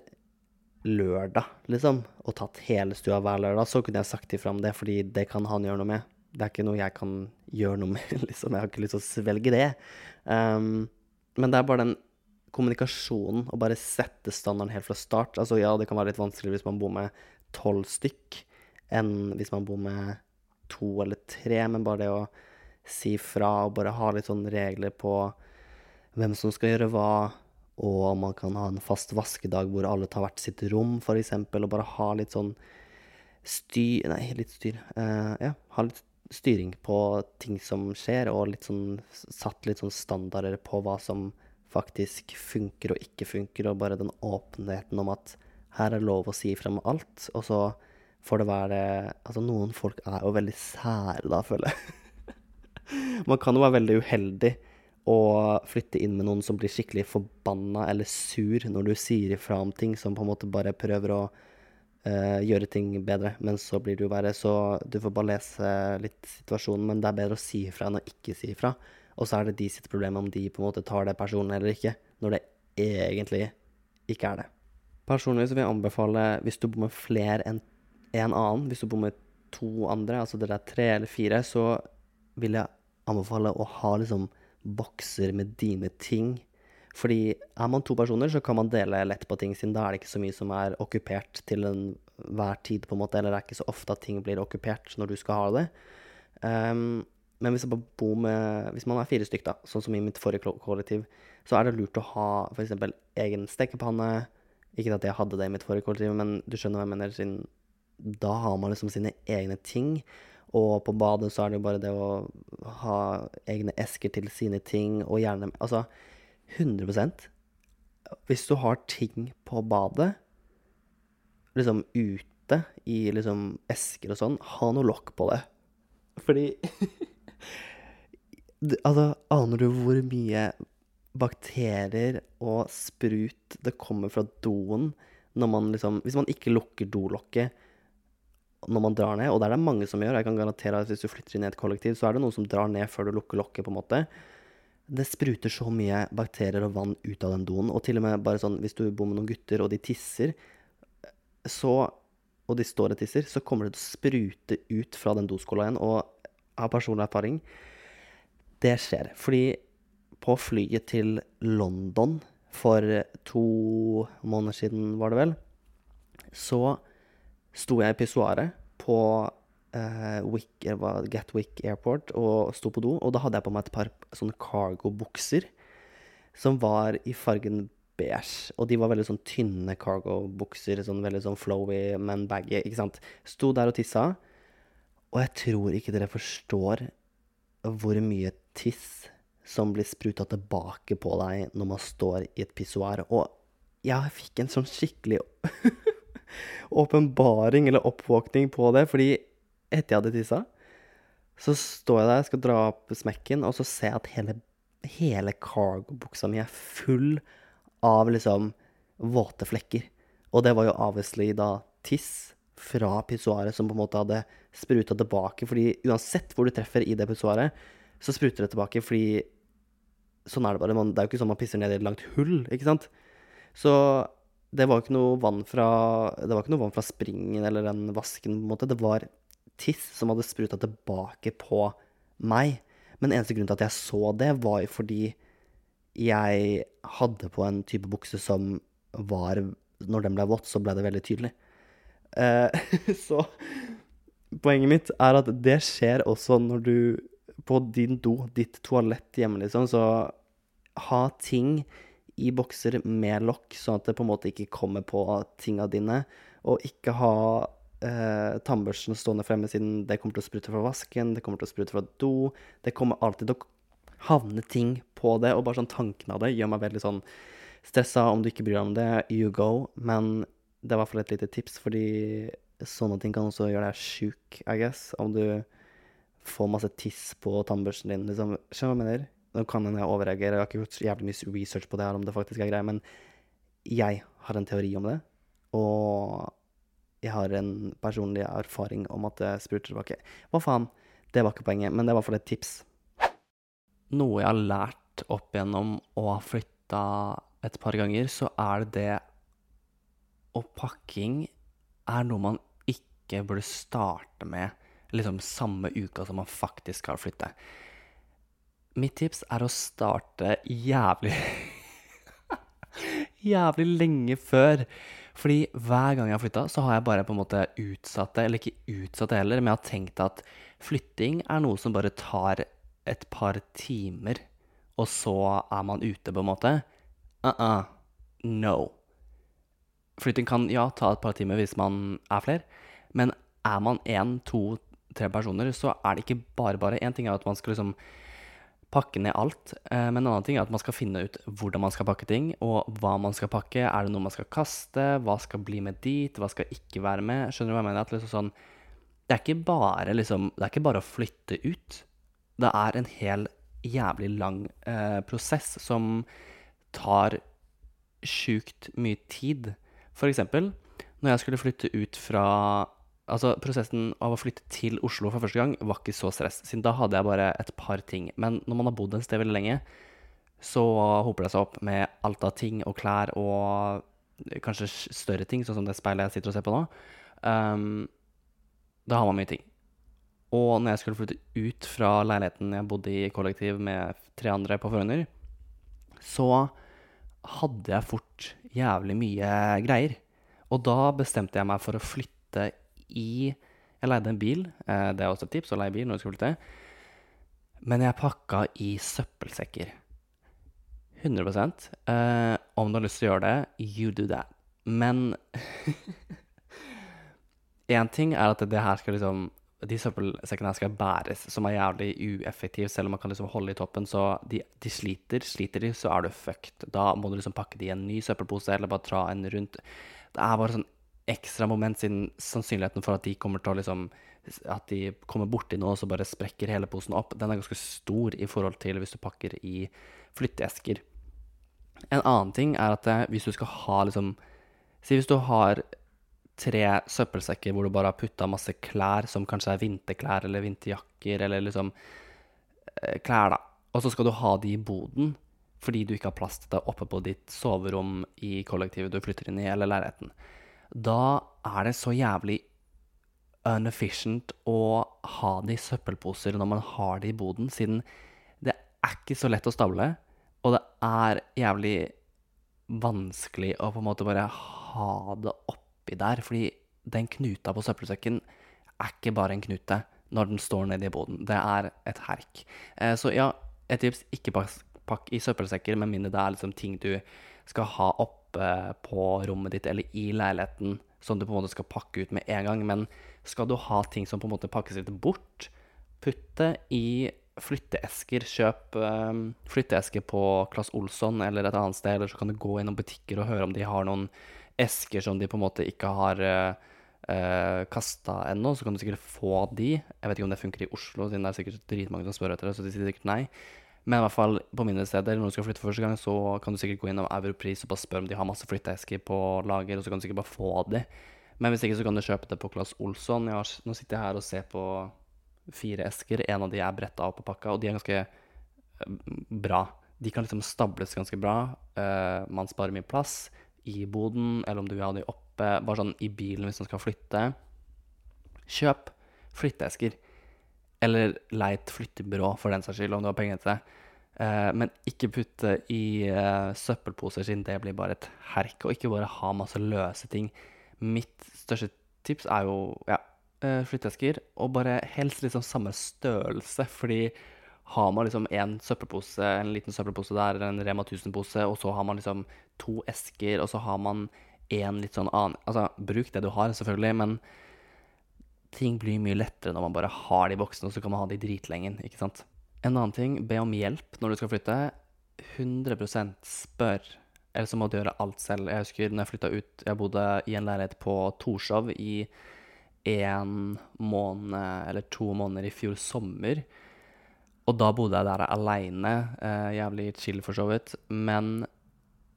lørdag, liksom, og tatt hele stua hver lørdag, så kunne jeg sagt ifra om det, fordi det kan han gjøre noe med. Det er ikke noe jeg kan gjøre noe med, liksom. Jeg har ikke lyst til å svelge det. Um, men det er bare den kommunikasjonen, å bare sette standarden helt fra start. Altså ja, det kan være litt vanskeligere hvis man bor med tolv stykk, enn hvis man bor med to eller tre, men bare det å si fra og bare ha litt sånn regler på hvem som skal gjøre hva, og man kan ha en fast vaskedag hvor alle tar hvert sitt rom, eksempel, og bare ha litt sånn styr Nei, litt styr. Uh, ja, ha litt styring på ting som skjer, og litt sånn satt litt sånn standarder på hva som faktisk funker og ikke funker, og bare den åpenheten om at her er lov å si ifra om alt, og så får det være Altså, noen folk er jo veldig sære da, føler jeg. Man kan jo være veldig uheldig og flytte inn med noen som blir skikkelig forbanna eller sur når du sier ifra om ting som på en måte bare prøver å gjøre ting bedre, men så blir det jo verre. Så du får bare lese litt situasjonen, men det er bedre å si ifra enn å ikke si ifra. Og så er det de sitt problem om de på en måte tar det personlig eller ikke, når det egentlig ikke er det. Personlig så vil jeg anbefale, hvis du bor med flere enn en annen, hvis du bor med to andre, altså dere er tre eller fire, så vil jeg anbefale å ha liksom bokser med dine ting. Fordi er man to personer, så kan man dele lett på ting, siden da er det ikke så mye som er okkupert til enhver tid, på en måte. Eller det er ikke så ofte at ting blir okkupert når du skal ha det. Um, men hvis, med, hvis, man er fire stykk, da, sånn som i mitt forrige kollektiv, så er det lurt å ha f.eks. egen stekepanne. Ikke at jeg hadde det i mitt forrige kollektiv, men du skjønner hva jeg mener. Siden da har man liksom sine egne ting. Og på badet så er det jo bare det å ha egne esker til sine ting, og gjerne Altså 100% Hvis du har ting på badet, liksom ute i liksom esker og sånn, ha noe lokk på det. Fordi Altså, aner du hvor mye bakterier og sprut det kommer fra doen når man liksom Hvis man ikke lukker dolokket når man drar ned, og det er det mange som gjør. Jeg kan garantere at hvis du flytter inn i et kollektiv, så er det noen som drar ned før du lukker lokket, på en måte. Det spruter så mye bakterier og vann ut av den doen. Og til og med bare sånn hvis du bor med noen gutter, og de tisser, så Og de står og tisser, så kommer det til å sprute ut fra den doskåla igjen. Og av personlig erfaring Det skjer. Fordi på flyet til London for to måneder siden, var det vel, så sto jeg i pissoaret på Wick, Gatwick Airport og sto på do. Og da hadde jeg på meg et par sånne cargo-bukser som var i fargen beige. Og de var veldig sånn tynne cargo-bukser, sånn veldig sånn flowy, men baggy. ikke sant? Sto der og tissa. Og jeg tror ikke dere forstår hvor mye tiss som blir spruta tilbake på deg når man står i et pissoar. Og jeg fikk en sånn skikkelig åpenbaring eller oppvåkning på det. Fordi etter jeg hadde tissa, så står jeg der, skal dra opp smekken, og så ser jeg at hele, hele cargo-buksa mi er full av liksom våte flekker. Og det var jo obviously da tiss fra pissoaret som på en måte hadde spruta tilbake. Fordi uansett hvor du treffer i det pissoaret, så spruter det tilbake fordi Sånn er det bare. Man, det er jo ikke sånn man pisser ned i et langt hull, ikke sant? Så det var ikke noe vann fra Det var ikke noe vann fra springen eller den vasken, på en måte. Det var tiss som hadde spruta tilbake på meg. Men eneste grunn til at jeg så det, var jo fordi jeg hadde på en type bukse som var Når den ble våt, så ble det veldig tydelig. Uh, så poenget mitt er at det skjer også når du På din do, ditt toalett hjemme, liksom, så ha ting i bokser med lokk, sånn at det på en måte ikke kommer på tinga dine. Og ikke ha eh, tannbørsten stående fremme, siden det kommer til å sprute fra vasken, det kommer til å sprute fra do. Det kommer alltid til å havne ting på det, og bare sånn tanken av det gjør meg veldig sånn stressa. Om du ikke bryr deg om det, you go. Men det er i hvert fall et lite tips, fordi sånne ting kan også gjøre deg sjuk, I guess. Om du får masse tiss på tannbørsten din, liksom. Skjønner du hva jeg mener? Nå kan jeg overreagerer, jeg har ikke gjort så jævlig mye research på det her, om det faktisk er greia, men jeg har en teori om det, og jeg har en personlig erfaring om at det spruter tilbake. Hva faen? Det var ikke poenget, men det var for et tips. Noe jeg har lært opp igjennom og har flytta et par ganger, så er det det Og pakking er noe man ikke burde starte med liksom samme uka som man faktisk skal flytte. Mitt tips er å starte jævlig Jævlig lenge før. Fordi hver gang jeg har flytta, så har jeg bare på en måte utsatt det. Eller ikke utsatt det heller, men jeg har tenkt at flytting er noe som bare tar et par timer, og så er man ute, på en måte. Uh-uh. No. Flytting kan ja ta et par timer hvis man er flere, men er man én, to, tre personer, så er det ikke bare bare. Én ting er at man skal liksom pakke ned alt. Eh, men en annen ting er at man skal finne ut hvordan man skal pakke ting, og hva man skal pakke. Er det noe man skal kaste? Hva skal bli med dit? Hva skal ikke være med? Skjønner du hva jeg mener? Liksom sånn, det, er bare, liksom, det er ikke bare å flytte ut. Det er en hel jævlig lang eh, prosess som tar sjukt mye tid. For eksempel, når jeg skulle flytte ut fra Altså, prosessen av å flytte til Oslo for første gang var ikke så stress, siden da hadde jeg bare et par ting. Men når man har bodd en sted veldig lenge, så hoper det seg opp med alt av ting og klær og kanskje større ting, sånn som det speilet jeg sitter og ser på nå. Um, da har man mye ting. Og når jeg skulle flytte ut fra leiligheten jeg bodde i kollektiv med tre andre på Frogner, så hadde jeg fort jævlig mye greier. Og da bestemte jeg meg for å flytte i Jeg leide en bil. Eh, det er også et tips å leie bil når du skal flytte. Men jeg pakka i søppelsekker. 100 eh, Om du har lyst til å gjøre det, you do that. Men én ting er at det her skal liksom de søppelsekkene her skal bæres, som er jævlig ueffektiv, Selv om man kan liksom holde i toppen, så de, de sliter. Sliter de, så er du fucked. Da må du liksom pakke de i en ny søppelpose, eller bare dra en rundt. Det er bare sånn ekstra moment, siden sannsynligheten for at de kommer til å liksom At de kommer borti noe, og så bare sprekker hele posen opp, den er ganske stor i forhold til hvis du pakker i flytteesker. En annen ting er at eh, hvis du skal ha liksom Si hvis du har tre søppelsekker hvor du bare har putta masse klær, som kanskje er vinterklær eller vinterjakker eller liksom eh, klær, da. Og så skal du ha de i boden fordi du ikke har plass til det oppe på ditt soverom i kollektivet du flytter inn i, eller leiligheten da er det så jævlig unefficient å ha det i søppelposer når man har det i boden, siden det er ikke så lett å stable, og det er jævlig vanskelig å på en måte bare ha det oppi der, fordi den knuta på søppelsekken er ikke bare en knute når den står nedi i boden. Det er et herk. Eh, så ja, et tips ikke pakk i søppelsekker med mindre det er liksom ting du skal ha opp på rommet ditt eller i leiligheten som du på en måte skal pakke ut med en gang. Men skal du ha ting som på en måte pakkes litt bort, putt det i flytteesker. Kjøp um, flytteesker på Claes Olsson eller et annet sted, eller så kan du gå innom butikker og høre om de har noen esker som de på en måte ikke har uh, uh, kasta ennå. Så kan du sikkert få de. Jeg vet ikke om det funker i Oslo, siden det er sikkert dritmange som spør etter det, så de sier sikkert nei. Men i hvert fall på mindre steder, når du skal flytte for første gang, så kan du sikkert gå innom Europris og bare spørre om de har masse flytteesker på lager, og så kan du sikkert bare få de. Men hvis ikke, så kan du kjøpe det på Claes Olsson. Har, nå sitter jeg her og ser på fire esker. En av de er bretta opp og pakka, og de er ganske eh, bra. De kan liksom stables ganske bra. Uh, man sparer mye plass i boden, eller om du vil ha de oppe, bare sånn i bilen hvis man skal flytte. Kjøp flytteesker. Eller leit flyttebyrå, for den saks skyld, om du har penger til det. Uh, men ikke putte i uh, søppelposer, siden det blir bare et herk. Og ikke bare ha masse løse ting. Mitt største tips er jo ja, uh, flytteesker, og bare helst liksom samme størrelse. Fordi har man liksom en søppelpose, en liten søppelpose der, eller en Rema 1000-pose, og så har man liksom to esker, og så har man en litt sånn annen Altså, bruk det du har, selvfølgelig, men ting blir mye lettere når man bare har de boksene, og så kan man ha de dritlenge. ikke sant? En annen ting, be om hjelp når du skal flytte. 100% spør. Eller så må du gjøre alt selv. Jeg husker når jeg flytta ut Jeg bodde i en leilighet på Torshov i en måned eller to måneder i fjor sommer. Og da bodde jeg der aleine. Eh, jævlig chill, for så vidt. Men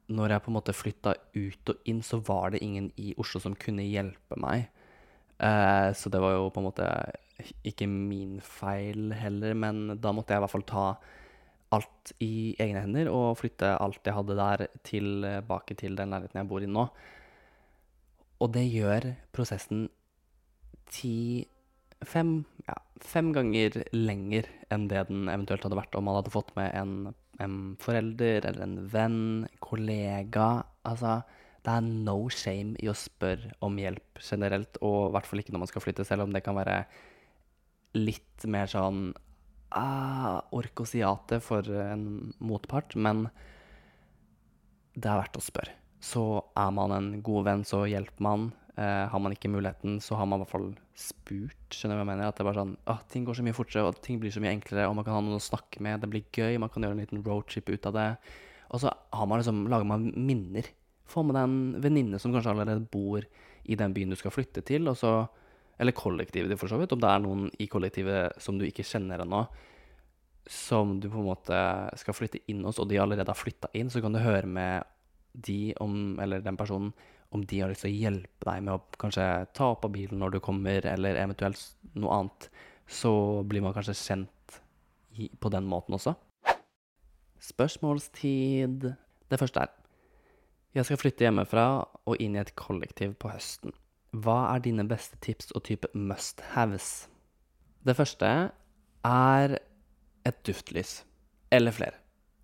når jeg på en måte flytta ut og inn, så var det ingen i Oslo som kunne hjelpe meg. Eh, så det var jo på en måte ikke min feil heller, men da måtte jeg i hvert fall ta alt i egne hender og flytte alt jeg hadde der, tilbake til den leiligheten jeg bor i nå. Og det gjør prosessen ti fem, ja, fem ganger lenger enn det den eventuelt hadde vært om man hadde fått med en, en forelder eller en venn, kollega. Altså, det er no shame i å spørre om hjelp generelt, og i hvert fall ikke når man skal flytte, selv om det kan være litt mer sånn ah, Ork å si ja til for en motpart, men det er verdt å spørre. Så er man en god venn, så hjelper man. Eh, har man ikke muligheten, så har man i hvert fall spurt. Skjønner du hva jeg mener? At det er bare sånn ah, ting går så mye fortere, og ting blir så mye enklere, og man kan ha noen å snakke med. Det blir gøy, man kan gjøre en liten roadtrip ut av det. Og så har man liksom, lager man minner. Få med deg en venninne som kanskje allerede bor i den byen du skal flytte til, så Eller kollektivet, for så vidt. Om det er noen i kollektivet som du ikke kjenner ennå, som du på en måte skal flytte inn hos, og de allerede har flytta inn, så kan du høre med de om, eller den personen om de har lyst til å hjelpe deg med å kanskje ta opp av bilen når du kommer, eller eventuelt noe annet, så blir man kanskje kjent på den måten også. Spørsmålstid. Det første er Jeg skal flytte hjemmefra og inn i et kollektiv på høsten. Hva er dine beste tips og type must haves? Det første er et duftlys. Eller flere.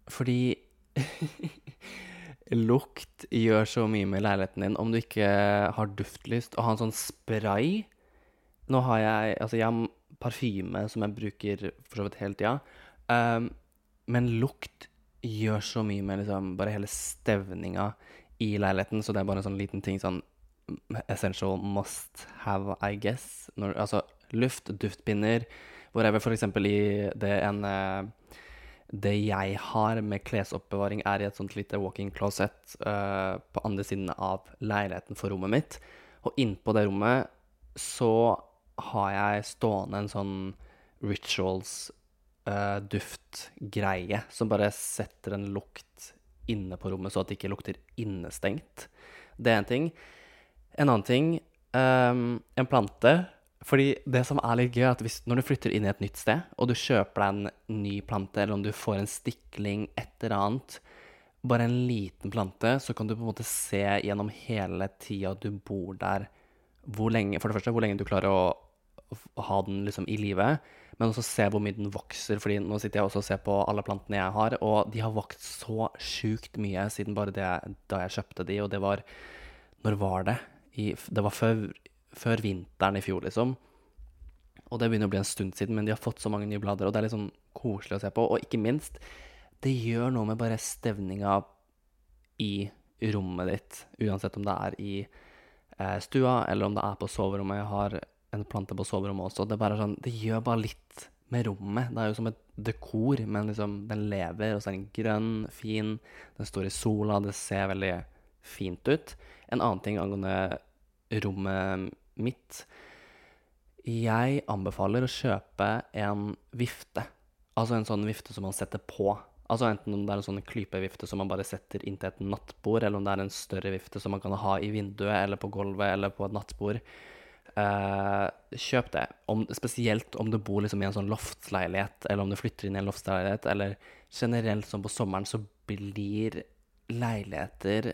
Fordi lukt gjør så mye med leiligheten din. Om du ikke har duftlyst og har en sånn spray Nå har jeg Altså, jeg har parfyme som jeg bruker for så vidt hele tida. Um, men lukt gjør så mye med liksom bare hele stevninga i leiligheten, så det er bare en sånn liten ting sånn essential must have, I guess. Når, altså luft, duftbinder, whatever. For eksempel i det ene det jeg har med klesoppbevaring, er i et sånt lite walk-in closet uh, på andre siden av leiligheten for rommet mitt. Og innpå det rommet så har jeg stående en sånn rituals uh, duftgreie som bare setter en lukt inne på rommet, så at det ikke lukter innestengt. Det er en ting. En annen ting um, En plante fordi det som er litt gøy, er at hvis, når du flytter inn i et nytt sted, og du kjøper deg en ny plante, eller om du får en stikling, et eller annet, bare en liten plante, så kan du på en måte se gjennom hele tida du bor der, hvor lenge, for det første, hvor lenge du klarer å, å ha den liksom i live, men også se hvor mye den vokser. fordi nå sitter jeg også og ser på alle plantene jeg har, og de har vokst så sjukt mye siden bare det da jeg kjøpte de, og det var Når var det? I, det var før før vinteren i fjor, liksom. Og det begynner å bli en stund siden, men de har fått så mange nye blader, og det er litt sånn koselig å se på. Og ikke minst, det gjør noe med bare stevninga i rommet ditt, uansett om det er i eh, stua, eller om det er på soverommet. Jeg har en plante på soverommet også. Det, sånn, det gjør bare litt med rommet. Det er jo som et dekor, men liksom, den lever, og så er den grønn, fin, den står i sola, det ser veldig fint ut. En annen ting angående rommet mitt. Jeg anbefaler å kjøpe en vifte. Altså en sånn vifte som man setter på. Altså Enten om det er en sånn klypevifte som man bare setter inntil et nattbord, eller om det er en større vifte som man kan ha i vinduet eller på gulvet eller på et nattbord. Uh, kjøp det. Om, spesielt om du bor liksom i en sånn loftsleilighet, eller om du flytter inn i en loftsleilighet, eller generelt sånn på sommeren, så blir leiligheter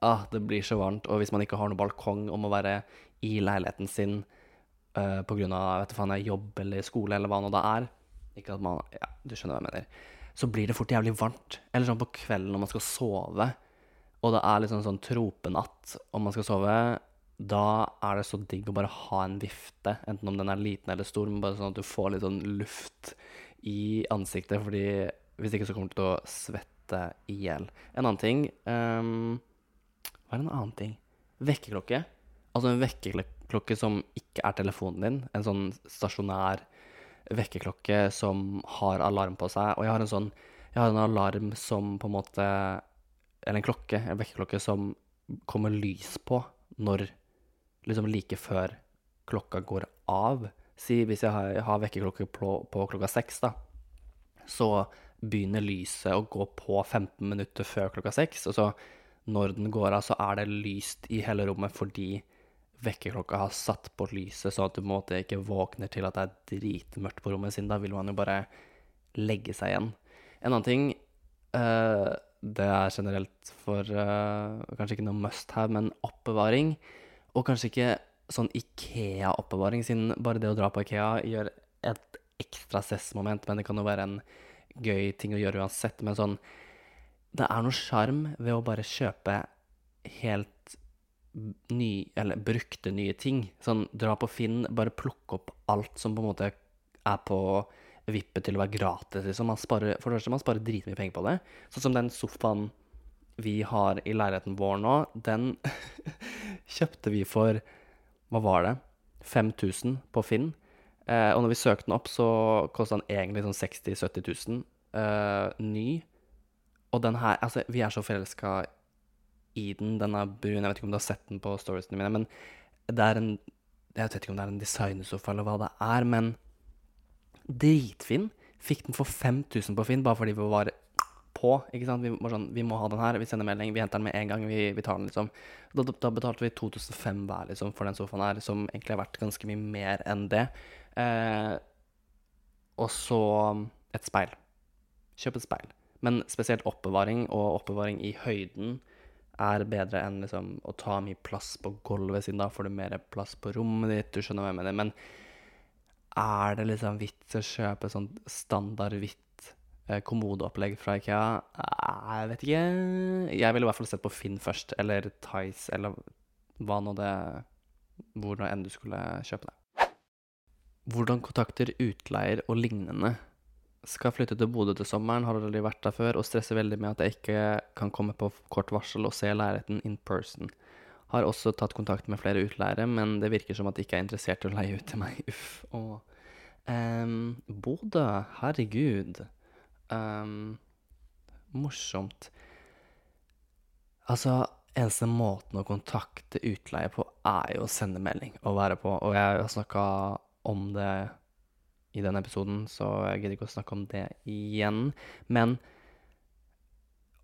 ah, det blir så varmt. Og hvis man ikke har noen balkong og må være i leiligheten sin uh, du faen, jobb eller skole eller hva nå det er Ikke at man Ja, du skjønner hva jeg mener. Så blir det fort jævlig varmt. Eller sånn på kvelden når man skal sove, og det er liksom sånn tropenatt om man skal sove, da er det så digg å bare ha en vifte, enten om den er liten eller stor, men bare sånn at du får litt sånn luft i ansiktet, fordi hvis ikke så kommer du til å svette i hjel. En annen ting um, hva er en annen ting? Vekkerklokke. Altså en vekkerklokke som ikke er telefonen din. En sånn stasjonær vekkerklokke som har alarm på seg, og jeg har en sånn Jeg har en alarm som på en måte Eller en klokke, en vekkerklokke som kommer lys på når Liksom like før klokka går av. Si hvis jeg har, har vekkerklokke på, på klokka seks, da, så begynner lyset å gå på 15 minutter før klokka seks, og så når den går av, så er det lyst i hele rommet fordi vekkerklokka har satt på lyset, sånn at du på en måte ikke våkner til at det er dritmørkt på rommet, siden da vil man jo bare legge seg igjen. En annen ting uh, Det er generelt for uh, Kanskje ikke noe must have, men oppbevaring. Og kanskje ikke sånn Ikea-oppbevaring, siden bare det å dra på Ikea gjør et ekstra stressmoment, men det kan jo være en gøy ting å gjøre uansett. Men sånn Det er noe sjarm ved å bare kjøpe helt ny, eller brukte nye ting. Sånn dra på Finn, bare plukke opp alt som på en måte er på vippet til å være gratis, liksom. Man sparer, for det første, man sparer dritmye penger på det. Sånn som den sofaen vi har i leiligheten vår nå, den kjøpte vi for Hva var det? 5000 på Finn. Eh, og når vi søkte den opp, så kosta den egentlig sånn 60 000-70 000 eh, ny. Og den her Altså, vi er så forelska i den. Den er brun. Jeg vet ikke om du har sett den på storiesene mine, men det er en Jeg vet ikke om det er en designersofa eller hva det er, men dritfin. Fikk den for 5000 på Finn bare fordi vi var på. ikke sant? Vi, sånn, vi må ha den her. Vi sender melding. Vi henter den med en gang. Vi, vi tar den, liksom. Da, da betalte vi 2005 hver liksom, for den sofaen her, som egentlig har vært ganske mye mer enn det. Eh, og så et speil. Kjøp et speil. Men spesielt oppbevaring, og oppbevaring i høyden, er bedre enn liksom, å ta mye plass på gulvet, siden da får du mer plass på rommet ditt. Du skjønner hva jeg mener. Men er det liksom vits å kjøpe sånn standard hvitt eh, kommodeopplegg fra Ikea? Eh, Jeg vet ikke. Jeg ville i hvert fall sett på Finn først, eller Tice, eller hva nå det Hvor nå enn du skulle kjøpe det. Hvordan kontakter utleier og lignende? Skal flytte til Bodø til sommeren, har aldri vært der før og stresser veldig med at jeg ikke kan komme på kort varsel og se leiligheten in person. Har også tatt kontakt med flere utleiere, men det virker som at de ikke er interessert i å leie ut til meg. Uff. Og um, Bodø, herregud. Um, morsomt. Altså, eneste måten å kontakte utleie på, er jo å sende melding og være på. Og jeg har snakka om det i den episoden, så jeg gidder ikke å snakke om det igjen. Men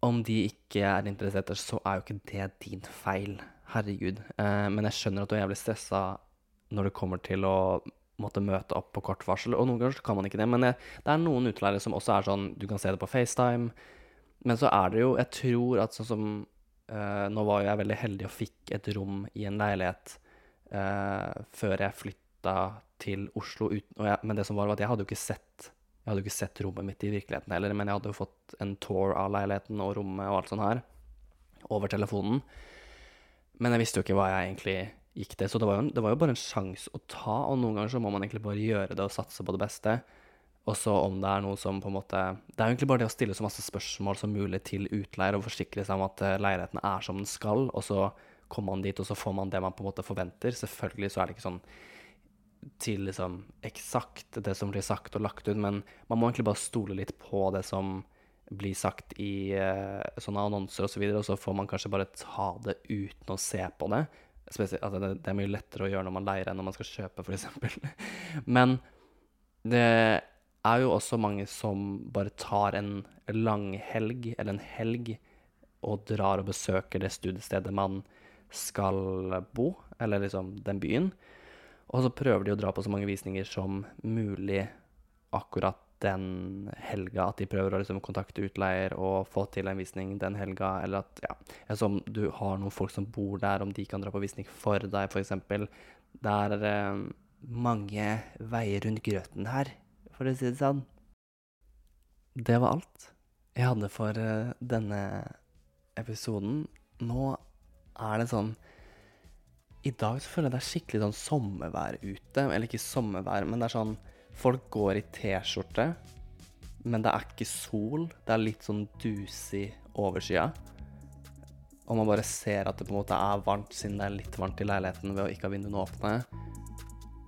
om de ikke er interessert, så er jo ikke det din feil. Herregud. Eh, men jeg skjønner at du er jævlig stressa når det kommer til å måtte møte opp på kort varsel. Og noen ganger kan man ikke det. Men jeg, det er noen utleiere som også er sånn Du kan se det på FaceTime. Men så er det jo Jeg tror at sånn som uh, Nå var jo jeg veldig heldig og fikk et rom i en leilighet uh, før jeg flytta til Oslo. Uten, jeg, men det som var, var at jeg hadde jo ikke sett jeg hadde jo ikke sett rommet mitt i virkeligheten heller, men jeg hadde jo fått en tour av leiligheten og rommet og alt sånt her over telefonen. Men jeg visste jo ikke hva jeg egentlig gikk det. så det var jo, det var jo bare en sjanse å ta, og noen ganger så må man egentlig bare gjøre det og satse på det beste. Og så om det er noe som på en måte Det er jo egentlig bare det å stille så masse spørsmål som mulig til utleier og forsikre seg om at eh, leiligheten er som den skal, og så kommer man dit, og så får man det man på en måte forventer. Selvfølgelig så er det ikke sånn til liksom eksakt det som blir sagt og lagt ut, men man må egentlig bare stole litt på det som blir sagt i uh, sånne annonser osv., og, så videre, og så får man kanskje bare ta det uten å se på det. Altså det, det, er mye lettere å gjøre når man leier enn når man skal kjøpe, f.eks. men det er jo også mange som bare tar en langhelg, eller en helg, og drar og besøker det studiestedet man skal bo, eller liksom den byen. Og så prøver de å dra på så mange visninger som mulig akkurat den helga. At de prøver å liksom kontakte utleier og få til en visning den helga. Eller at ja, som du har noen folk som bor der, om de kan dra på visning for deg, f.eks. Det er eh, mange veier rundt grøten her, for å si det sånn. Det var alt jeg hadde for eh, denne episoden. Nå er det sånn i dag så føler jeg det er skikkelig sånn sommervær ute. Eller ikke sommervær, men det er sånn Folk går i T-skjorte, men det er ikke sol. Det er litt sånn dusig overskya. Og man bare ser at det på en måte er varmt, siden det er litt varmt i leiligheten ved å ikke ha vinduene åpne.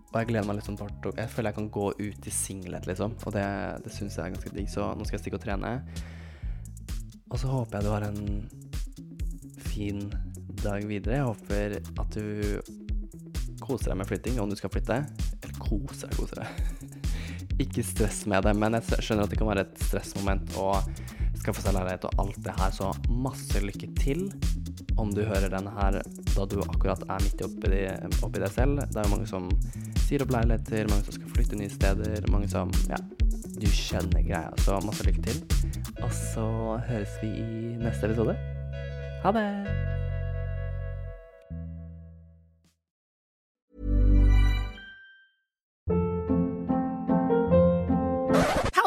Og jeg gleder meg litt sånn til Jeg føler jeg kan gå ut i singlet, liksom. Og det, det syns jeg er ganske digg, så nå skal jeg stikke og trene. Og så håper jeg du har en fin dag videre. Jeg håper at du koser deg med flytting, om du skal flytte. Eller koser deg, koser deg. Ikke stress med det, men jeg skjønner at det kan være et stressmoment å skaffe seg leilighet og alt det her, så masse lykke til om du hører den her da du akkurat er midt oppi det, oppi deg selv. Det er jo mange som sier opp leiligheter, mange som skal flytte nye steder, mange som Ja, du skjønner greia. Så masse lykke til. Og så høres vi i neste episode. Ha det!